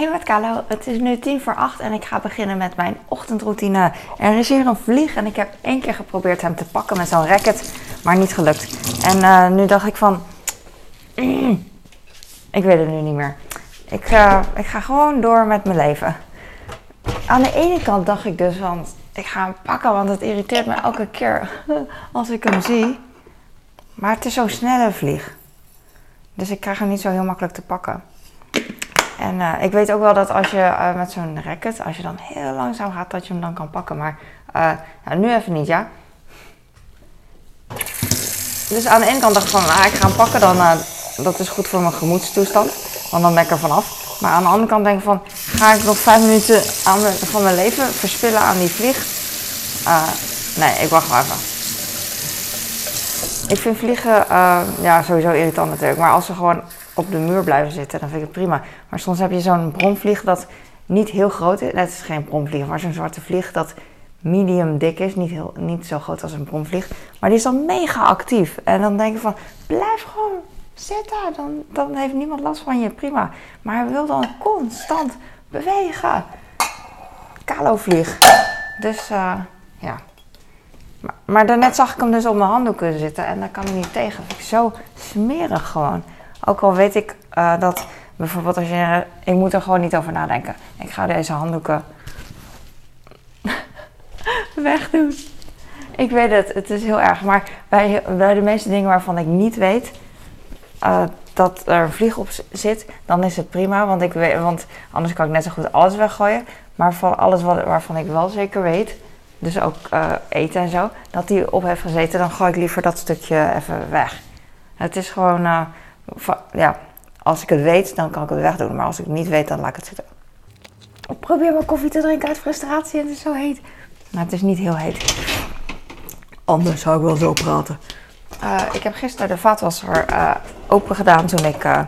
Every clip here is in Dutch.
Hey met Kalo, het is nu tien voor acht en ik ga beginnen met mijn ochtendroutine. Er is hier een vlieg en ik heb één keer geprobeerd hem te pakken met zo'n racket, maar niet gelukt. En eh, nu dacht ik van, mm, ik weet het nu niet meer. Ik, uh, ik ga gewoon door met mijn leven. Aan de ene kant dacht ik dus van, ik ga hem pakken, want het irriteert me elke keer als ik hem zie. Maar het is zo'n snelle vlieg. Dus ik krijg hem niet zo heel makkelijk te pakken. En uh, ik weet ook wel dat als je uh, met zo'n racket, als je dan heel langzaam gaat, dat je hem dan kan pakken. Maar uh, nou, nu even niet, ja. Dus aan de ene kant dacht ik van, ah, ik ga hem pakken, dan, dat is goed voor mijn gemoedstoestand. Want dan ben ik er vanaf. Maar aan de andere kant denk ik van, ga ik nog vijf minuten aan van mijn leven verspillen aan die vlieg? nee, ik wacht maar even. Ik vind vliegen ja, sowieso irritant natuurlijk. Maar als ze gewoon op de muur blijven zitten, dan vind ik het prima. Maar soms heb je zo'n bromvlieg dat niet heel groot is. Het is geen bromvlieg, maar zo'n zwarte vlieg dat medium dik is. Niet, heel, niet zo groot als een bromvlieg. Maar die is dan mega actief. En dan denk ik van, blijf gewoon zitten. Dan, dan heeft niemand last van je, prima. Maar hij wil dan constant bewegen. Kalovlieg. Dus uh, ja. Maar, maar daarnet zag ik hem dus op mijn handdoeken zitten. En daar kan ik niet tegen. vind ik zo smerig gewoon. Ook al weet ik uh, dat bijvoorbeeld als je. Ik moet er gewoon niet over nadenken. Ik ga deze handdoeken wegdoen. Ik weet het, het is heel erg. Maar bij, bij de meeste dingen waarvan ik niet weet uh, dat er een vlieg op zit, dan is het prima. Want, ik weet, want anders kan ik net zo goed alles weggooien. Maar van alles wat, waarvan ik wel zeker weet, dus ook uh, eten en zo, dat die op heeft gezeten, dan gooi ik liever dat stukje even weg. Het is gewoon. Ja, als ik het weet, dan kan ik het wegdoen. Maar als ik het niet weet, dan laat ik het zitten. Ik probeer mijn koffie te drinken uit frustratie en het is zo heet. Nou, het is niet heel heet. Anders zou ik wel zo praten. Uh, ik heb gisteren de vaatwasser uh, open gedaan toen ik uh,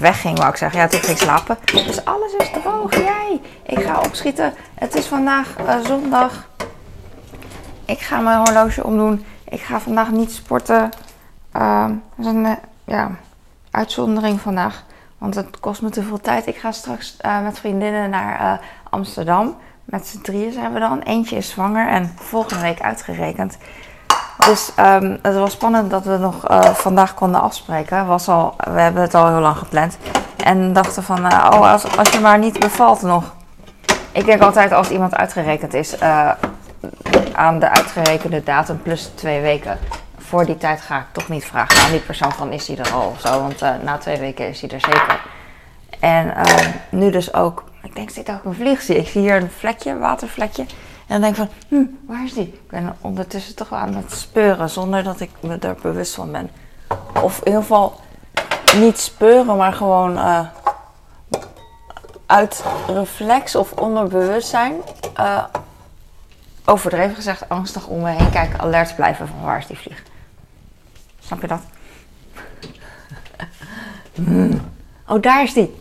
wegging, wou ik zeggen. Ja, toen ging ik slapen. Dus alles is droog. Jij, ik ga opschieten. Het is vandaag zondag. Ik ga mijn horloge omdoen. Ik ga vandaag niet sporten. dat is een, ja, uitzondering vandaag. Want het kost me te veel tijd. Ik ga straks uh, met vriendinnen naar uh, Amsterdam. Met z'n drieën zijn we dan. Eentje is zwanger en volgende week uitgerekend. Dus um, het was spannend dat we nog uh, vandaag konden afspreken. Was al, we hebben het al heel lang gepland. En dachten van, oh, als je maar niet bevalt nog. Ik denk altijd als iemand uitgerekend is aan de uitgerekende datum plus twee weken voor die tijd ga ik toch niet vragen aan die persoon van is hij er al of zo. Want uh, na twee weken is hij er zeker. En uh, nu dus ook, ik denk zit ook een vlieg zie. Ik zie hier een vlekje, een watervlekje. En dan denk ik van, hm, waar is die? Ik ben ondertussen toch wel aan het speuren zonder dat ik me er bewust van ben. Of in ieder geval niet speuren, maar gewoon uh, uit reflex of onderbewustzijn. overdreven gezegd, angstig om me heen kijken, alert blijven van waar is die vlieg. Snap je dat? Oh, daar is die.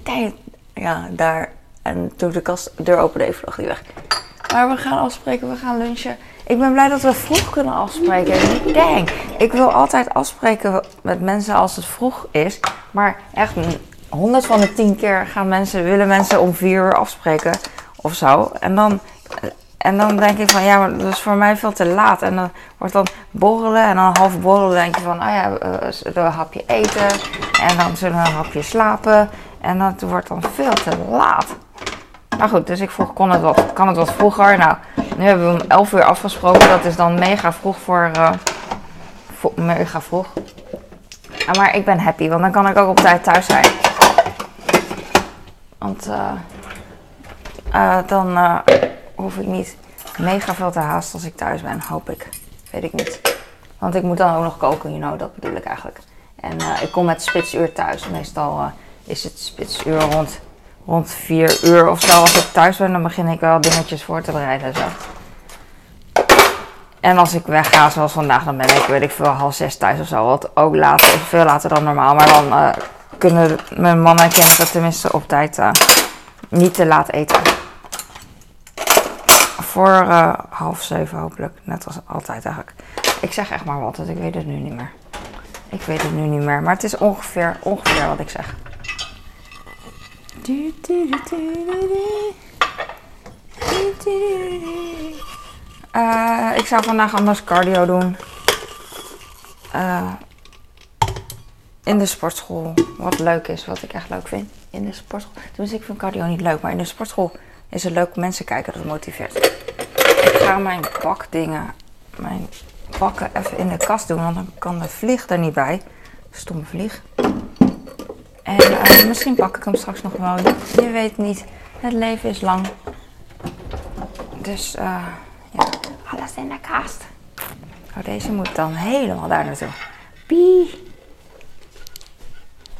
Ja, daar. En toen de kast deur opende, vloog die weg. Maar we gaan afspreken, we gaan lunchen. Ik ben blij dat we vroeg kunnen afspreken. Dang. Ik wil altijd afspreken met mensen als het vroeg is. Maar echt, honderd van de tien keer gaan mensen, willen mensen om vier uur afspreken of zo. En dan en dan denk ik van ja, maar dat is voor mij veel te laat. En dan wordt dan borrelen en dan half borrelen denk je van, oh ja, uh, een hapje eten. En dan zullen we een hapje slapen. En dat wordt dan veel te laat. Nou goed, dus ik vroeg, kon het wat, kan het wat vroeger? Nou, nu hebben we om 11 uur afgesproken. Dat is dan mega vroeg voor, uh, voor mega vroeg. Maar ik ben happy, want dan kan ik ook op tijd thuis zijn. Want uh, dan hoef ik niet mega veel te haasten als ik thuis ben, hoop ik. Weet ik niet. Want ik moet dan ook nog koken, you know, dat bedoel ik eigenlijk. En uh, ik kom met spitsuur thuis. Meestal uh, is het spitsuur rond, rond 4 uur of zo. Als ik thuis ben, dan begin ik wel dingetjes voor te bereiden en zo. En als ik wegga, zoals vandaag, dan ben ik, weet ik veel, half zes thuis of zo. Wat ook later, veel later dan normaal. Maar dan uh, kunnen mijn man en kinderen tenminste op tijd niet te laat eten voor uh, half zeven hopelijk. Net als altijd eigenlijk. Ik zeg echt maar wat, want ik weet het nu niet meer. Ik weet het nu niet meer. Maar het is ongeveer, ongeveer wat ik zeg. Ik zou vandaag anders cardio doen. Uh, in de sportschool. Wat leuk is, wat ik echt leuk vind. In de sportschool. Tenminste, ik vind cardio niet leuk. Maar in de sportschool is het leuk mensen kijken. Dat motiveert. Ik ga mijn bakdingen, mijn bakken even in de kast doen. Want dan kan de vlieg er niet bij. Stomme vlieg. En uh, misschien pak ik hem straks nog wel. Je weet niet. Het leven is lang. Dus uh, ja, alles in de kast. Oh, deze moet dan helemaal daar naartoe. Pie.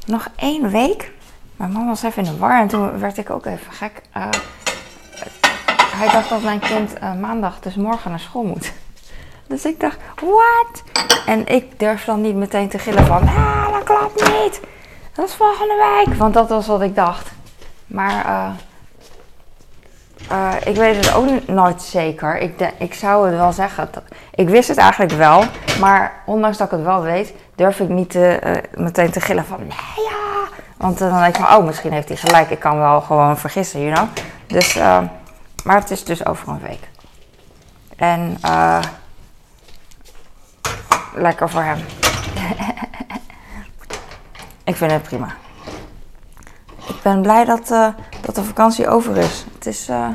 Nog één week. Mijn man was even in de war en toen werd ik ook even gek. Uh, hij dacht dat mijn kind uh, maandag, dus morgen naar school moet. Dus ik dacht, wat? En ik durf dan niet meteen te gillen van, ah, dat klopt niet. Dat is volgende week. Want dat was wat ik dacht. Maar uh, ik weet het ook nooit zeker. Ik, ik zou het wel zeggen. Ik wist het eigenlijk wel. Maar ondanks dat ik het wel weet, durf ik niet te, meteen te gillen van nee ja. Want dan denk ik van, oh, misschien heeft hij gelijk. Ik kan wel gewoon vergissen, you know. Dus, maar het is dus over een week. En lekker voor hem. ik vind het prima. Ik ben blij dat, uh, dat de vakantie over is. Het is uh,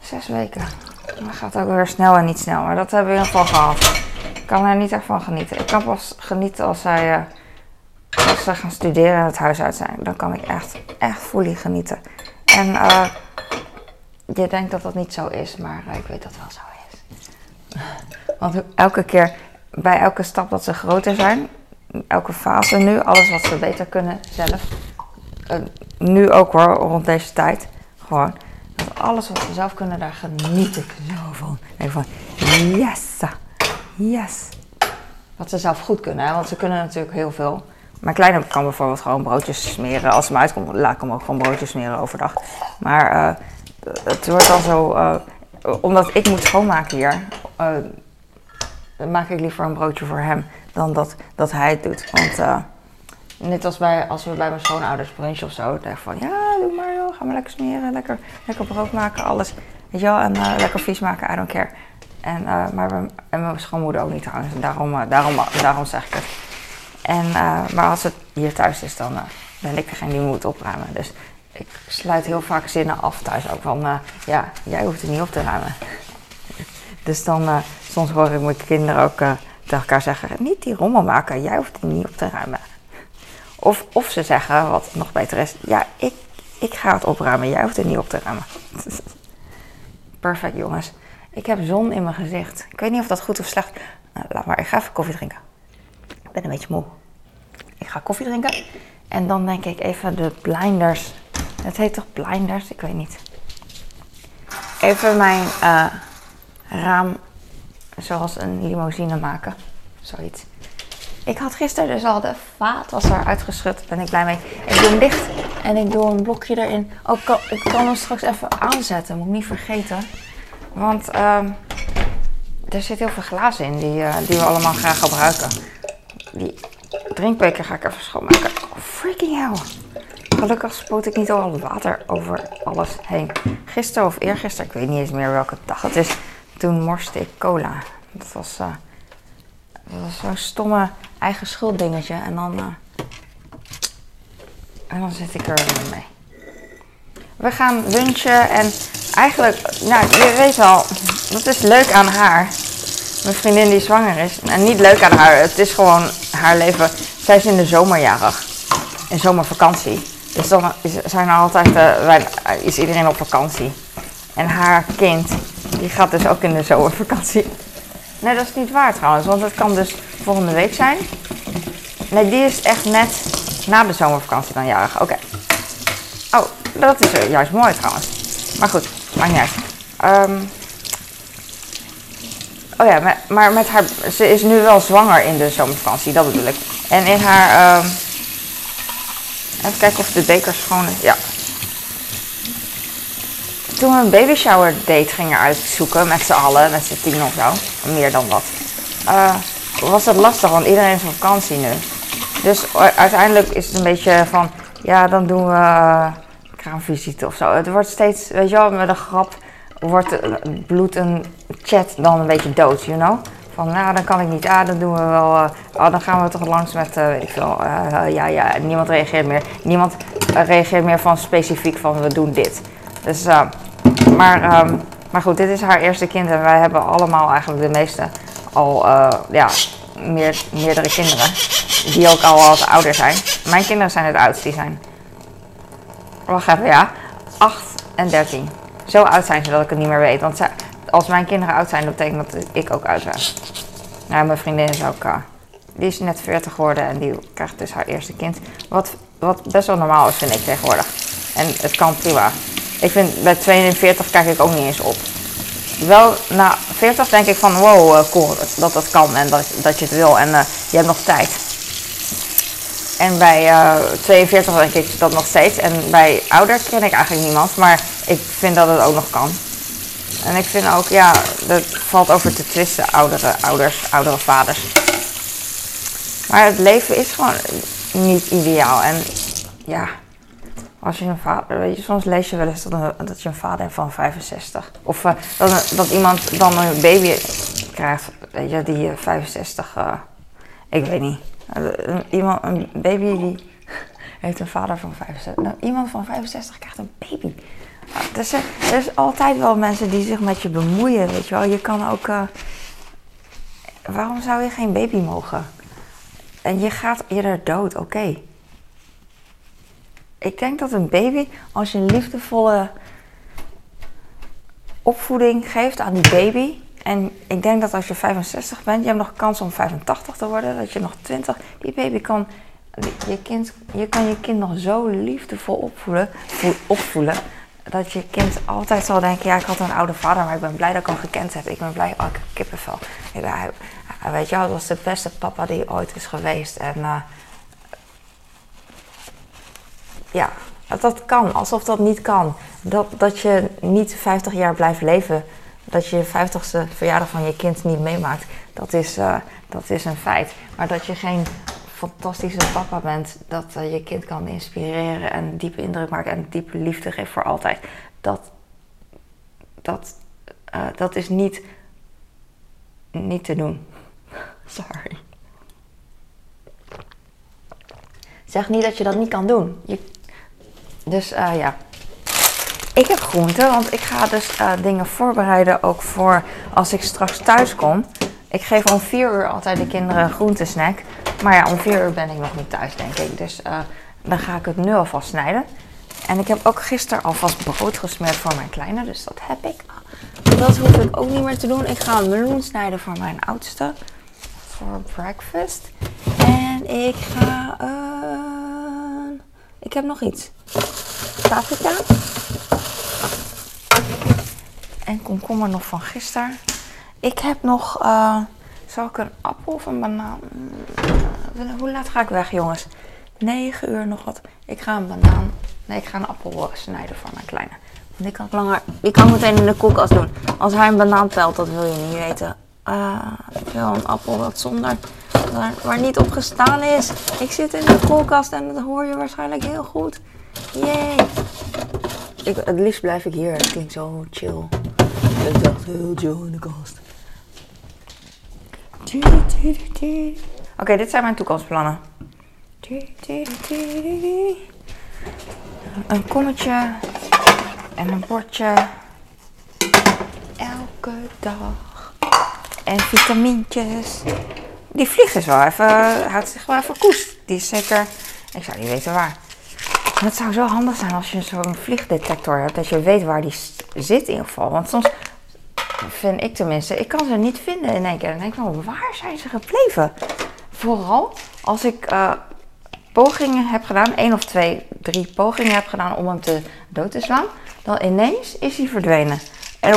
zes weken. Dat gaat ook weer snel en niet snel. Maar dat hebben we in ieder geval gehad. Ik kan er niet echt van genieten. Ik kan pas genieten als zij, uh, als ze gaan studeren en het huis uit zijn. Dan kan ik echt, echt fully genieten. En je denkt dat dat niet zo is, maar ik weet dat het wel zo is. Want elke keer, bij elke stap dat ze groter zijn, elke fase nu, alles wat ze beter kunnen zelf. Uh, nu ook hoor, rond deze tijd. Gewoon. Dat alles wat ze zelf kunnen, daar geniet ik zo van. Ik van, yes, yes. Wat ze zelf goed kunnen, hè? want ze kunnen natuurlijk heel veel. Mijn kleine kan bijvoorbeeld gewoon broodjes smeren. Als ze me uitkomt, laat ik hem ook gewoon broodjes smeren overdag. Maar uh, het wordt dan zo, uh, omdat ik moet schoonmaken hier, dan maak ik liever een broodje voor hem dan dat, dat hij het doet. Want uh, net als, bij, als we bij mijn schoonouders brunchen of zo, ik van ja, doe maar joh, ga maar lekker smeren, lekker, lekker brood maken, alles. Weet je wel, en lekker vies maken, I don't care. En, maar we, en mijn schoonmoeder ook niet trouwens, en daarom, daarom, daarom zeg ik het. En, maar als het hier thuis is, dan ben ik degene die moet opruimen. Dus ik sluit heel vaak zinnen af thuis ook van, ja, jij hoeft het niet op te ruimen. dus dan, soms hoor ik mijn kinderen ook tegen elkaar zeggen: niet die rommel maken, jij hoeft die niet op te ruimen. Of, of ze zeggen, wat nog beter is: ja, ik, ik ga het opruimen, jij hoeft het niet op te ruimen. Perfect, jongens. Ik heb zon in mijn gezicht. Ik weet niet of dat goed of slecht nou, laat maar, ik ga even koffie drinken. Ik ben een beetje moe. Ik ga koffie drinken. En dan denk ik even de blinders. Het heet toch blinders? Ik weet niet. Even mijn uh, raam zoals een limousine maken. Zoiets. Ik had gisteren dus al de vaat was er uitgeschud. Ben ik blij mee. Ik doe hem dicht en ik doe een blokje erin. Oh, ik kan, ik hem straks even aanzetten. Moet ik niet vergeten. Want uh, er zit heel veel glazen in die, uh, die we allemaal graag gebruiken. Die drinkbeker ga ik even schoonmaken. Oh, freaking hell. Gelukkig spoot ik niet al water over alles heen. Gisteren of eergisteren, ik weet niet eens meer welke dag het is toen morste ik cola. Dat was, uh, dat was zo'n stomme eigen schuld dingetje. En dan, uh, en dan zit ik er weer mee. We gaan lunchen en eigenlijk, nou je weet wel, dat is leuk aan haar. Mijn vriendin die zwanger is. En niet leuk aan haar, het is gewoon haar leven. Zij is in de zomerjarig. In zomervakantie. Dus dan zijn er altijd, uh, is iedereen op vakantie. En haar kind die gaat dus ook in de zomervakantie. Nee, dat is niet waar trouwens, want het kan dus volgende week zijn. Nee, die is echt net na de zomervakantie dan jarig. Oké. Oh, dat is juist mooi trouwens. Maar goed, maakt niet uit. Um, oh ja, maar, met haar, ze is nu wel zwanger in de zomervakantie, dat bedoel ik. En in haar, um, even kijken of de beker schoon is. Ja, toen we een baby shower date gingen uitzoeken met z'n allen, met z'n tien of zo, meer dan dat, uh, was het lastig, want iedereen is op vakantie nu. Dus uiteindelijk is het een beetje van, ja, dan doen we uh, kraamvisite of zo. Het wordt steeds, weet je wel, met een grap wordt het bloed een chat dan een beetje dood, you know? Van, nou, dan kan ik niet. Ah, dan doen we wel. Uh, oh, dan gaan we toch langs met, uh, weet ik veel. Uh, ja, ja, niemand reageert meer. Niemand reageert meer van specifiek van, we doen dit. Dus, maar, um, maar goed, dit is haar eerste kind en wij hebben allemaal eigenlijk de meeste al, ja, meer, meerdere kinderen. Die ook al wat ouder zijn. Mijn kinderen zijn het oudst, die zijn. Wacht even, ja. 8 en 13. Zo oud zijn ze dat ik het niet meer weet. Want als mijn kinderen oud zijn, dat betekent dat ik ook oud ben. Nou, mijn vriendin is ook. Uh, die is net 40 geworden en die krijgt dus haar eerste kind. Wat, wat best wel normaal is, vind ik tegenwoordig. En het kan prima. Ik vind bij 42 kijk ik ook niet eens op. Wel na 40 denk ik van wow, uh, cool dat dat kan en dat, dat je het wil en uh, je hebt nog tijd. En bij 42 denk ik dat nog steeds. En bij ouder ken ik eigenlijk niemand, maar ik vind dat het ook nog kan. En ik vind ook, ja, dat valt over te twisten, oudere ouders, oudere vaders. Maar het leven is gewoon niet ideaal. En ja, als je een vader, weet je, soms lees je wel eens dat, dat je een vader hebt van 65. Of uh, dat, iemand dan een baby krijgt, weet je, die 65, uh, eh, ik weet niet. Iemand, een baby die heeft een vader van 65. Nou, iemand van 65 krijgt een baby. Dus er, er, is altijd wel mensen die zich met je bemoeien, weet je wel. Je kan ook... Uh, waarom zou je geen baby mogen? En je gaat eerder dood, oké. Ik denk dat een baby, als je een liefdevolle opvoeding geeft aan die baby... En ik denk dat als je 65 bent, je hebt nog kans om 85 te worden, dat je nog 20... Die baby kan... Je, kind, je kan je kind nog zo liefdevol opvoeden, opvoelen dat je kind altijd zal denken: ja, ik had een oude vader, maar ik ben blij dat ik hem gekend heb. Ik ben blij, oh, ik heb kippenvel. Ik weet je dat was de beste papa die ooit is geweest. En uh, ja, dat kan, alsof dat niet kan. Dat, dat je niet 50 jaar blijft leven, dat je je 50ste verjaardag van je kind niet meemaakt, dat is, uh, dat is een feit. Maar dat je geen fantastische papa bent, dat uh, je kind kan inspireren en diepe indruk maken en diepe liefde geeft voor altijd. Dat, dat, uh, dat is niet, niet te doen. Sorry. Zeg niet dat je dat niet kan doen. Je, dus uh, ja. Ik heb groenten, want ik ga dus dingen voorbereiden ook voor als ik straks thuis kom. Ik geef om vier uur altijd de kinderen een groentesnack. Maar ja, om vier uur ben ik nog niet thuis, denk ik. Dus uh, dan ga ik het nu alvast snijden. En ik heb ook gisteren alvast brood gesmeerd voor mijn kleine. Dus dat heb ik. Dat hoef ik ook niet meer te doen. Ik ga een meloen snijden voor mijn oudste. Voor breakfast. En ik ga... Uh, ik heb nog iets. Paprika. En komkommer nog van gisteren. Ik heb nog... Uh, zal ik een appel of een banaan? Hoe laat ga ik weg, jongens? 9 uur nog wat. Ik ga een banaan. Nee, ik ga een appel snijden voor mijn kleine. Want die kan langer. Die kan ik meteen in de koelkast doen. Als hij een banaan pelt, dat wil je niet weten. Uh, ik wil een appel wat zonder. Waar, waar, niet op gestaan is. Ik zit in de koelkast en dat hoor je waarschijnlijk heel goed. Yay! Ik, het liefst blijf ik hier. Het klinkt zo chill. Ik dacht heel chill in de kast. Oké, dit zijn mijn toekomstplannen. Een kommetje en een bordje. Elke dag. En vitamintjes. Die vlieg is wel even, houdt zich wel even koest. Die is zeker, ik zou niet weten waar. het zou zo handig zijn als je zo'n vliegdetector hebt, dat je weet waar die zit in ieder geval. Want soms vind ik tenminste, ik kan ze niet vinden in één keer. En denk ik van, waar zijn ze gebleven? Vooral als ik uh, pogingen heb gedaan, één of twee, drie pogingen heb gedaan om hem te dood te slaan, dan ineens is hij verdwenen. En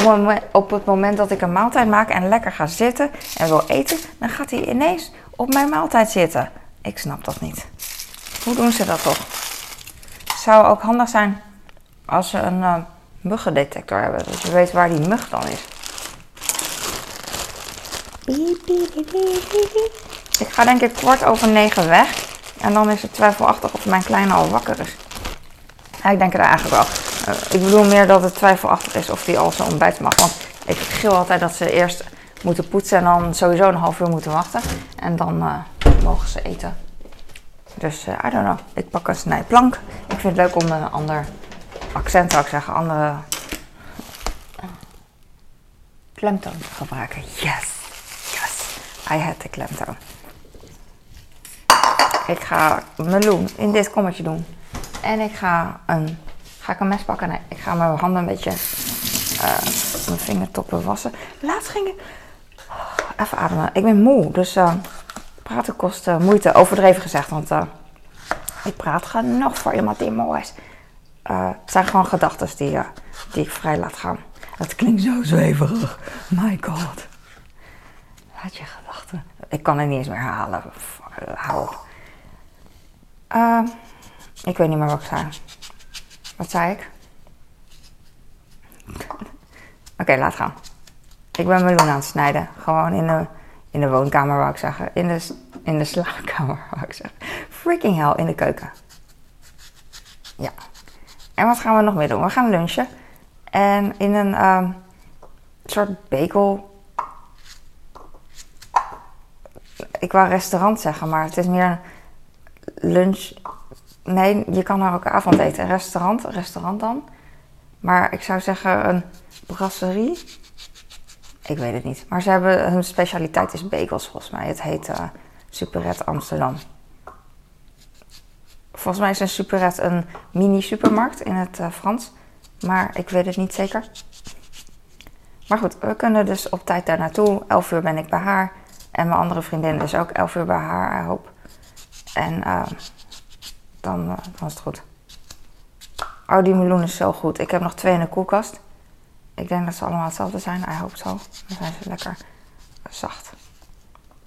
op het, moment, dat ik een maaltijd maak en lekker ga zitten en wil eten, dan gaat hij ineens op mijn maaltijd zitten. Ik snap dat niet. Hoe doen ze dat toch? Zou ook handig zijn als ze een uh, muggendetector hebben, dat je weet waar die mug dan is. Ik ga denk ik kwart over negen weg. En dan is het twijfelachtig of mijn kleine al wakker is. Ja, ik denk het eigenlijk wel. Uh, ik bedoel meer dat het twijfelachtig is of die al zijn ontbijt mag. Want ik gil altijd dat ze eerst moeten poetsen en dan sowieso een half uur moeten wachten. En dan uh, mogen ze eten. Dus uh, I don't know. Ik pak een snijplank. Ik vind het leuk om een ander accent, zou ik zeggen, andere klemtoon te gebruiken. Yes, I had de klemtoon. Ik ga meloen in dit kommetje doen. En ik ga een, ga ik een mes pakken? Nee, ik ga mijn handen een beetje, uh, mijn vingertoppen wassen. Laatst ging ik, oh, even ademen. Ik ben moe, dus uh, praten kost uh, moeite. Overdreven gezegd, want ik praat genoeg voor iemand die moe is. het zijn gewoon gedachten die, die ik vrij laat gaan. Dat klinkt zo zweverig. My god. Laat je gedachten. Ik kan het niet eens meer halen. Hou. Uh, ik weet niet meer wat ik zei. Wat zei ik? Oké, laat gaan. Ik ben meloen aan het snijden. Gewoon in de, in de woonkamer, wou ik zeggen. In de, in de slaapkamer, wou ik zeggen. Freaking hell, in de keuken. Ja. En wat gaan we nog meer doen? We gaan lunchen. En in een um, soort bagel. Ik wou restaurant zeggen, maar het is meer een lunch. Nee, je kan daar ook avondeten. Restaurant, restaurant dan. Maar ik zou zeggen een brasserie. Ik weet het niet. Maar ze hebben, hun specialiteit is bagels volgens mij. Het heet uh, Superette Amsterdam. Volgens mij is een Superette een mini supermarkt in het uh, Frans. Maar ik weet het niet zeker. Maar goed, we kunnen dus op tijd daar naartoe. 11 uur ben ik bij haar. En mijn andere vriendin is ook 11 uur bij haar, I hoop. En uh, dan, uh, is het goed. Oh, die meloen is zo goed. Ik heb nog twee in de koelkast. Ik denk dat ze allemaal hetzelfde zijn. I hope zo. Dan zijn ze lekker zacht.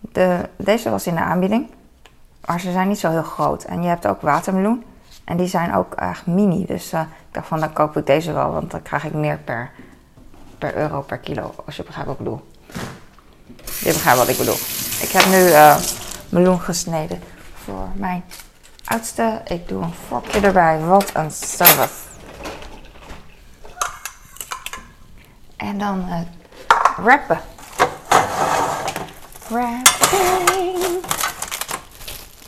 De, deze was in de aanbieding. Maar ze zijn niet zo heel groot. En je hebt ook watermeloen. En die zijn ook echt mini. Dus uh, ik dacht van, dan koop ik deze wel. Want dan krijg ik meer per, per euro per kilo. Als je begrijpt wat ik bedoel. Je begrijpt wat ik bedoel. Ik heb nu uh, meloen gesneden voor mijn oudste. Ik doe een vorkje erbij. Wat een service. En dan uh, rappen. Rapping.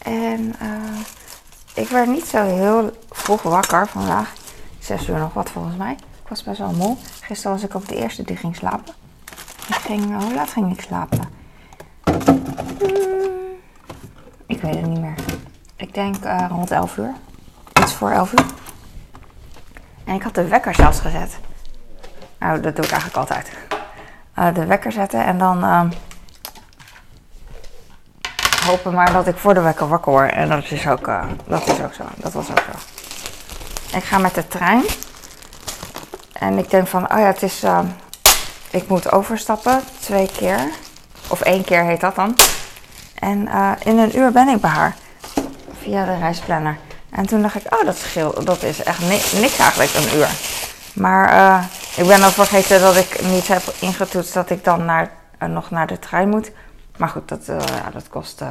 En uh, ik werd niet zo heel vroeg wakker vandaag. Zes uur nog wat volgens mij. Ik was best wel moe. Gisteren was ik ook de eerste die ging slapen. Ging, hoe laat ging ik slapen? Hmm, ik weet het niet meer. Ik denk uh, rond 11 uur. Iets voor 11 uur. En ik had de wekker zelfs gezet. Nou, dat doe ik eigenlijk altijd. Uh, de wekker zetten en dan uh, hopen maar dat ik voor de wekker wakker word. En dat is ook, uh, dat is ook zo. Dat was ook zo. Ik ga met de trein. En ik denk van, oh ja, het is, ik moet overstappen twee keer. Of één keer heet dat dan. En in een uur ben ik bij haar via de reisplanner. En toen dacht ik, oh, dat scheelt. Dat is echt niks eigenlijk, een uur. Maar uh, ik ben al vergeten dat ik niet heb ingetoetst dat ik dan naar, uh, nog naar de trein moet. Maar goed, dat, dat kost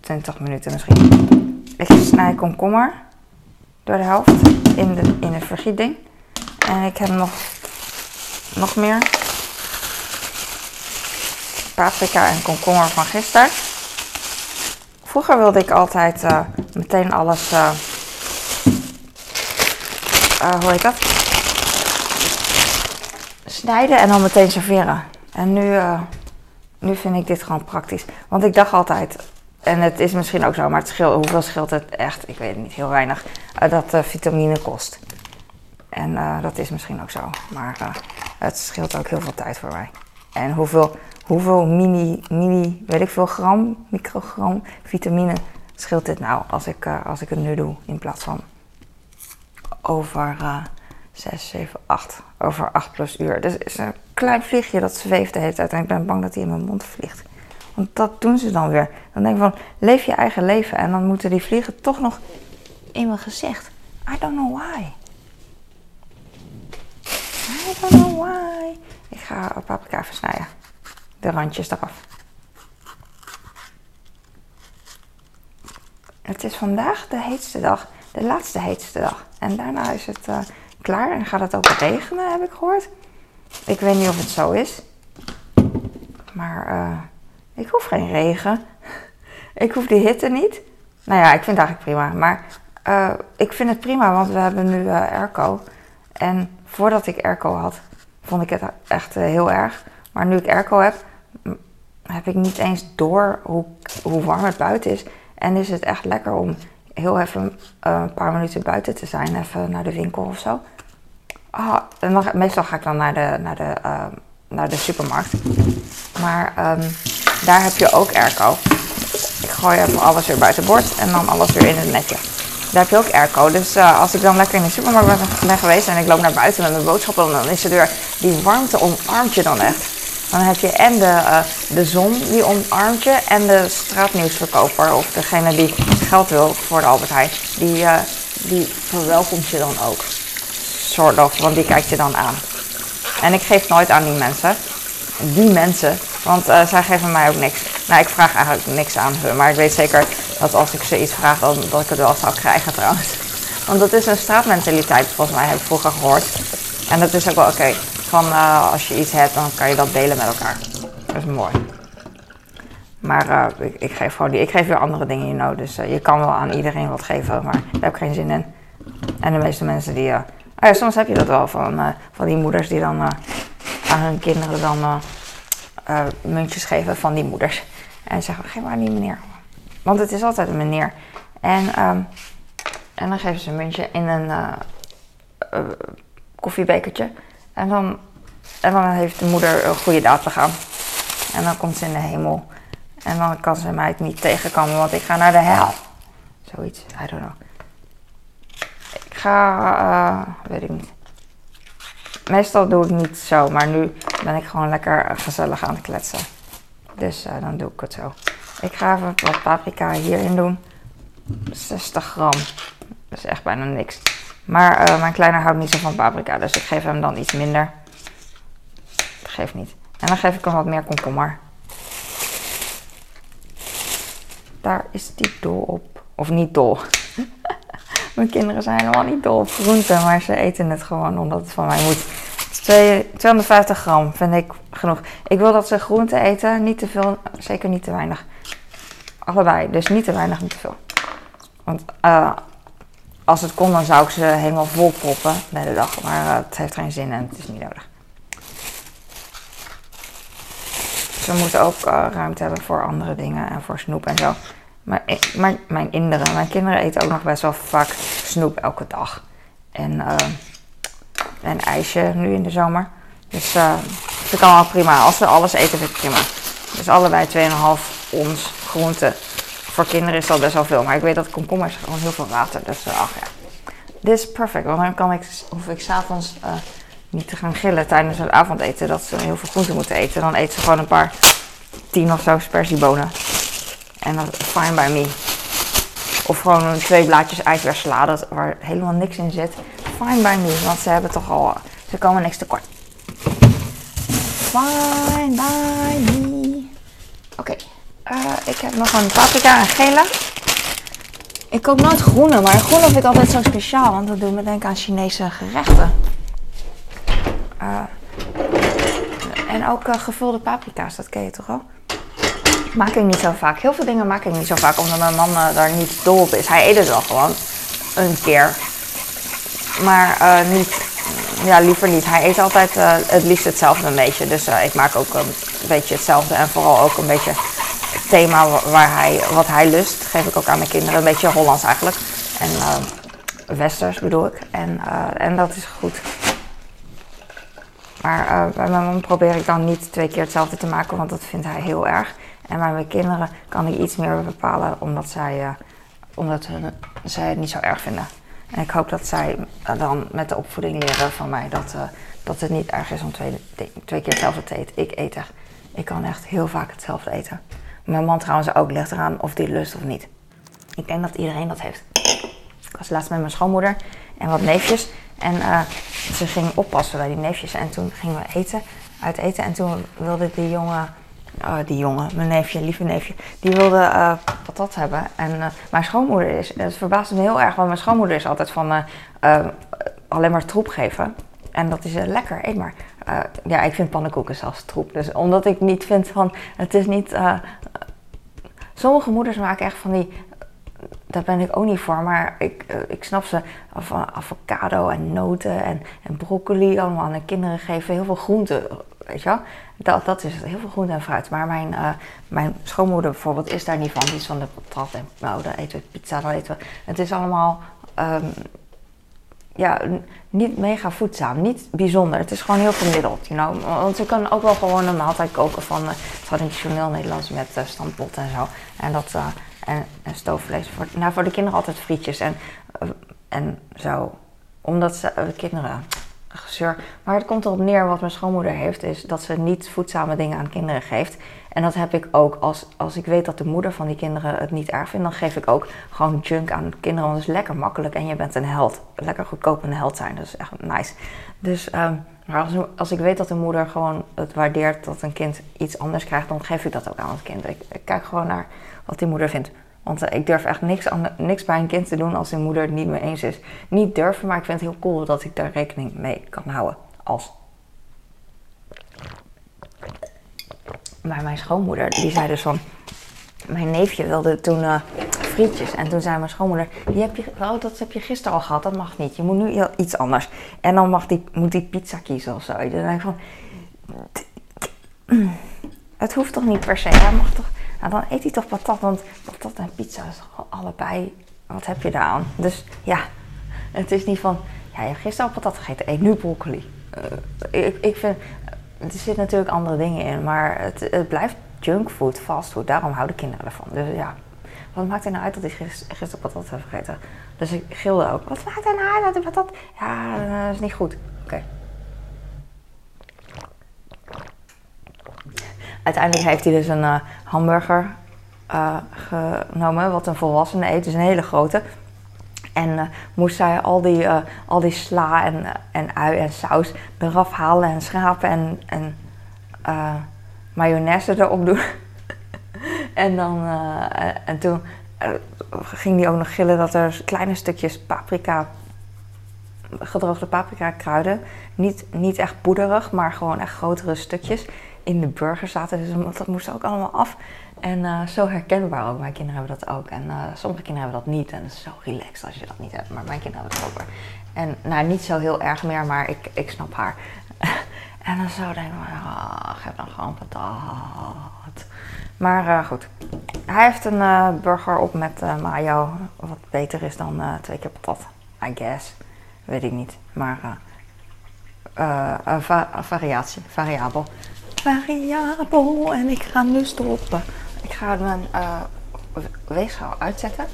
20 minuten misschien. Ik snij komkommer door de helft in de, in de vergieting. En ik heb nog, nog meer paprika en komkommer van gisteren. Vroeger wilde ik altijd uh, meteen alles. Uh, uh, hoe heet dat? Snijden en dan meteen serveren. En nu, nu vind ik dit gewoon praktisch. Want ik dacht altijd, en het is misschien ook zo, maar het scheelt, hoeveel scheelt het echt? Ik weet het niet, heel weinig. dat vitamine kost. En dat is misschien ook zo. Maar het scheelt ook heel veel tijd voor mij. En hoeveel hoeveel mini, mini, weet ik veel, gram, microgram vitamine scheelt dit nou als ik, uh, als ik het nu doe in plaats van over uh, 6, 7, 8, over 8 plus uur. Dus het is een klein vliegje dat zweeft de hele tijd en ik ben bang dat hij in mijn mond vliegt. Want dat doen ze dan weer. Dan denk ik van, leef je eigen leven en dan moeten die vliegen toch nog in mijn gezicht. I don't know why. I don't know why. Ga paprika versnijden de randjes eraf. het is vandaag de heetste dag. De laatste heetste dag. En daarna is het eh, klaar en gaat het ook regenen, heb ik gehoord. Ik weet niet of het zo is. Maar uh, ik hoef geen regen. ik hoef die hitte niet. Nou ja, ik vind het eigenlijk prima. Maar uh, ik vind het prima, want we hebben nu airco. En voordat ik airco had, vond ik het echt heel erg. Maar nu ik airco heb, heb ik niet eens door hoe, hoe warm het buiten is. En is het echt lekker om heel even een paar minuten buiten te zijn. Even naar de winkel of zo. En dan, meestal ga ik dan naar de, naar de, uh, naar de supermarkt. Maar um, daar heb je ook airco. Ik gooi even alles weer buiten bord en dan alles weer in het netje. Daar heb je ook airco. Dus uh, als ik dan lekker in de supermarkt ben, geweest en ik loop naar buiten met mijn boodschappen, dan is er weer die warmte omarmt je dan echt. Dan heb je en de, uh, de zon die omarmt je en de straatnieuwsverkoper of degene die geld wil voor de Albert Heijn, die, uh, die verwelkomt je dan ook. Soort of, want die kijkt je dan aan. En ik geef nooit aan die mensen. Die mensen, want zij geven mij ook niks. Nou, ik vraag eigenlijk niks aan hun, maar ik weet zeker dat als ik ze iets vraag, dan, dat ik het wel zou krijgen trouwens. Want dat is een straatmentaliteit, volgens mij heb ik vroeger gehoord. En dat is ook wel oké. Van uh, als je iets hebt, dan kan je dat delen met elkaar. Dat is mooi. Maar uh, ik, geef gewoon die, ik geef weer andere dingen, you know. Dus je kan wel aan iedereen wat geven, maar daar heb ik geen zin in. En de meeste mensen die Oh ja, soms heb je dat wel van, van die moeders die dan aan hun kinderen dan muntjes geven van die moeders. En zeggen, geef maar die meneer. Want het is altijd een meneer. En, um, en dan geven ze een muntje in een koffiebekertje. En dan, en dan heeft de moeder een goede daad begaan. En dan komt ze in de hemel. En dan kan ze mij niet tegenkomen, want ik ga naar de hel. Zoiets, I don't know ga, uh, weet ik niet. Meestal doe ik niet zo, maar nu ben ik gewoon lekker gezellig aan het kletsen. Dus dan doe ik het zo. Ik ga even wat paprika hierin doen. 60 gram. Dat is echt bijna niks. Maar uh, mijn kleine houdt niet zo van paprika, dus ik geef hem dan iets minder. Dat geeft niet. En dan geef ik hem wat meer komkommer. Daar is die dol op. Of niet dol. Mijn kinderen zijn helemaal niet dol op groenten, maar ze eten het gewoon omdat het van mij moet. 250 gram vind ik genoeg. Ik wil dat ze groenten eten, niet te veel, zeker niet te weinig. Allebei, dus niet te weinig, niet te veel. Want uh, als het kon, dan zou ik ze helemaal vol proppen de dag. Maar uh, het heeft geen zin en het is niet nodig. Ze moeten ook uh, ruimte hebben voor andere dingen en voor snoep en zo. Maar mijn, mijn kinderen, mijn kinderen eten ook nog best wel vaak snoep elke dag. En, uh, en ijsje nu in de zomer. Dus dat kan wel prima. Als ze alles eten, vind ik prima. Dus allebei 2,5 ons groente. Voor kinderen is dat best wel veel. Maar ik weet dat komkommers gewoon heel veel water. Dus uh, ach ja. Dit is perfect. Want dan kan ik, hoef ik s'avonds uh, niet te gaan gillen tijdens het avondeten. Dat ze heel veel groente moeten eten. Dan eten ze gewoon een paar tien of zo spersiebonen. En dat is fine by me. Of gewoon twee blaadjes ijsbeersalade waar helemaal niks in zit. Fine by me, want ze hebben toch al... Ze komen niks tekort. Fine by me. Uh, ik heb nog een paprika en gele. Ik koop nooit groene, maar groene vind ik altijd zo speciaal. Want dat doet me denken aan Chinese gerechten. Uh, en ook uh, gevulde paprika's, dat ken je toch wel? maak ik niet zo vaak. Heel veel dingen maak ik niet zo vaak, omdat mijn man daar niet dol op is. Hij eet het wel gewoon een keer. Maar niet, ja, liever niet. Hij eet altijd het liefst hetzelfde een beetje. Dus ik maak ook een beetje hetzelfde. En vooral ook een beetje thema waar hij, wat hij lust. Geef ik ook aan mijn kinderen. Een beetje Hollands eigenlijk. En westers bedoel ik. En, en dat is goed. Maar bij mijn man probeer ik dan niet twee keer hetzelfde te maken, want dat vindt hij heel erg. En bij mijn kinderen kan ik iets meer bepalen omdat zij, omdat hun, zij het niet zo erg vinden. En ik hoop dat zij dan met de opvoeding leren van mij dat, dat het niet erg is om twee, twee keer hetzelfde te eten. Ik eet echt, ik kan echt heel vaak hetzelfde eten. Mijn man trouwens ook ligt eraan of die lust of niet. Ik denk dat iedereen dat heeft. Ik was laatst met mijn schoonmoeder en wat neefjes. En ze ging oppassen bij die neefjes. En toen gingen we eten, uit eten. En toen wilde die jongen uh, die jongen, mijn neefje, lieve neefje, die wilde uh, patat hebben. En uh, mijn schoonmoeder is, het verbaasde me heel erg, want mijn schoonmoeder is altijd van alleen maar troep geven. En dat is lekker, eet maar. ja, ik vind pannenkoeken zelfs troep. Dus omdat ik niet vind van, het is niet... sommige moeders maken echt van die daar ben ik ook niet voor. Maar ik, ik snap ze van avocado en noten en, en broccoli allemaal de kinderen geven. Heel veel groenten Weet je wel? Dat, dat is heel veel groente en fruit. Maar mijn, uh, mijn schoonmoeder bijvoorbeeld is daar niet van. Die is van de patat en nou, dan eten we pizza, dan eten we. Het is allemaal um, ja, niet mega voedzaam, niet bijzonder. Het is gewoon heel gemiddeld, you know. Want ze kunnen ook wel gewoon een maaltijd koken van uh, traditioneel Nederlands met uh, stampot en zo. En dat uh, en, stoofvlees. Voor, nou, voor de kinderen altijd frietjes en, en zo. Omdat ze, kinderen Maar het komt erop neer, wat mijn schoonmoeder heeft, is dat ze niet voedzame dingen aan kinderen geeft. En dat heb ik ook als, als ik weet dat de moeder van die kinderen het niet erg vindt, dan geef ik ook gewoon junk aan kinderen. Want het is lekker makkelijk en je bent een held. Lekker goedkoop een held zijn, dat is echt nice. Dus, um, maar als, als ik weet dat de moeder gewoon het waardeert dat een kind iets anders krijgt, dan geef ik dat ook aan het kind. Ik kijk gewoon naar wat die moeder vindt. Want eh, ik durf echt niks, niks bij een kind te doen als zijn moeder het niet mee eens is. Niet durven, maar ik vind het heel cool dat ik daar rekening mee kan houden. Als. Maar mijn schoonmoeder, die zei dus van... Mijn neefje wilde toen uh, frietjes. En toen zei mijn schoonmoeder... Die heb je, oh, dat heb je gisteren al gehad, dat mag niet. Je moet nu iets anders. En dan mag die, moet die pizza kiezen of zo. Dan denk ik van... Het hoeft toch niet per se. Hij mag toch nou, dan eet hij toch patat, want patat en pizza is allebei, wat heb je daar aan? Dus ja, het is niet van, ja, je hebt gisteren al patat gegeten, eet nu broccoli. Uh, ik, ik vind, er zitten natuurlijk andere dingen in, maar het, het blijft junkfood, fastfood, daarom houden kinderen ervan. Dus ja, wat maakt het nou uit dat ik gisteren patat heb gegeten? Dus ik gilde ook, wat maakt er nou uit dat ik patat... Ja, dat is niet goed. Oké. Uiteindelijk heeft hij dus een uh, hamburger uh, genomen, wat een volwassene eet, dus een hele grote. En uh, moest zij al die, al die sla en, en ui en saus eraf halen en schrapen en, en mayonaise erop doen. en, dan, en toen ging hij ook nog gillen dat er kleine stukjes paprika, gedroogde paprika kruiden, niet, niet echt poederig, maar gewoon echt grotere stukjes in de burger zaten. Dus dat moest ook allemaal af. En uh, zo herkenbaar ook. Mijn kinderen hebben dat ook. En uh, sommige kinderen hebben dat niet. En zo relaxed als je dat niet hebt. Maar mijn kinderen hebben het ook. En nou, niet zo heel erg meer, maar ik, ik snap haar. en dan zo denk ik, oh, geef dan gewoon patat. Maar uh, goed. Hij heeft een burger op met mayo. Wat beter is dan twee keer patat. I guess. Weet ik niet. Maar va variatie, variabel variabel en ik ga nu stoppen. Ik ga mijn uh, weegschaal uitzetten.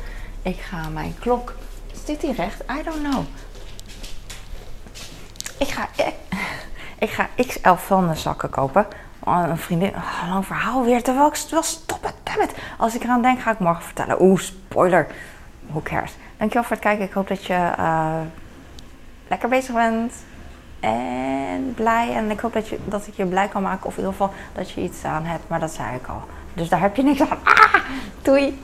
Ik ga mijn klok. Zit die recht? I don't know. Ik ga, ik, ik ga XL vuilniszakken kopen. Oh, een vriendin, oh, lang verhaal weer. Terwijl ik wel stoppen, dammit. Als ik eraan denk, ga ik morgen vertellen. Oeh, spoiler. Who cares? Dankjewel voor het kijken. Ik hoop dat je uh, lekker bezig bent en blij. En ik hoop dat, je, dat ik je blij kan maken. Of in ieder geval dat je iets aan hebt. Maar dat zei ik al. Dus daar heb je niks aan. Ah, doei!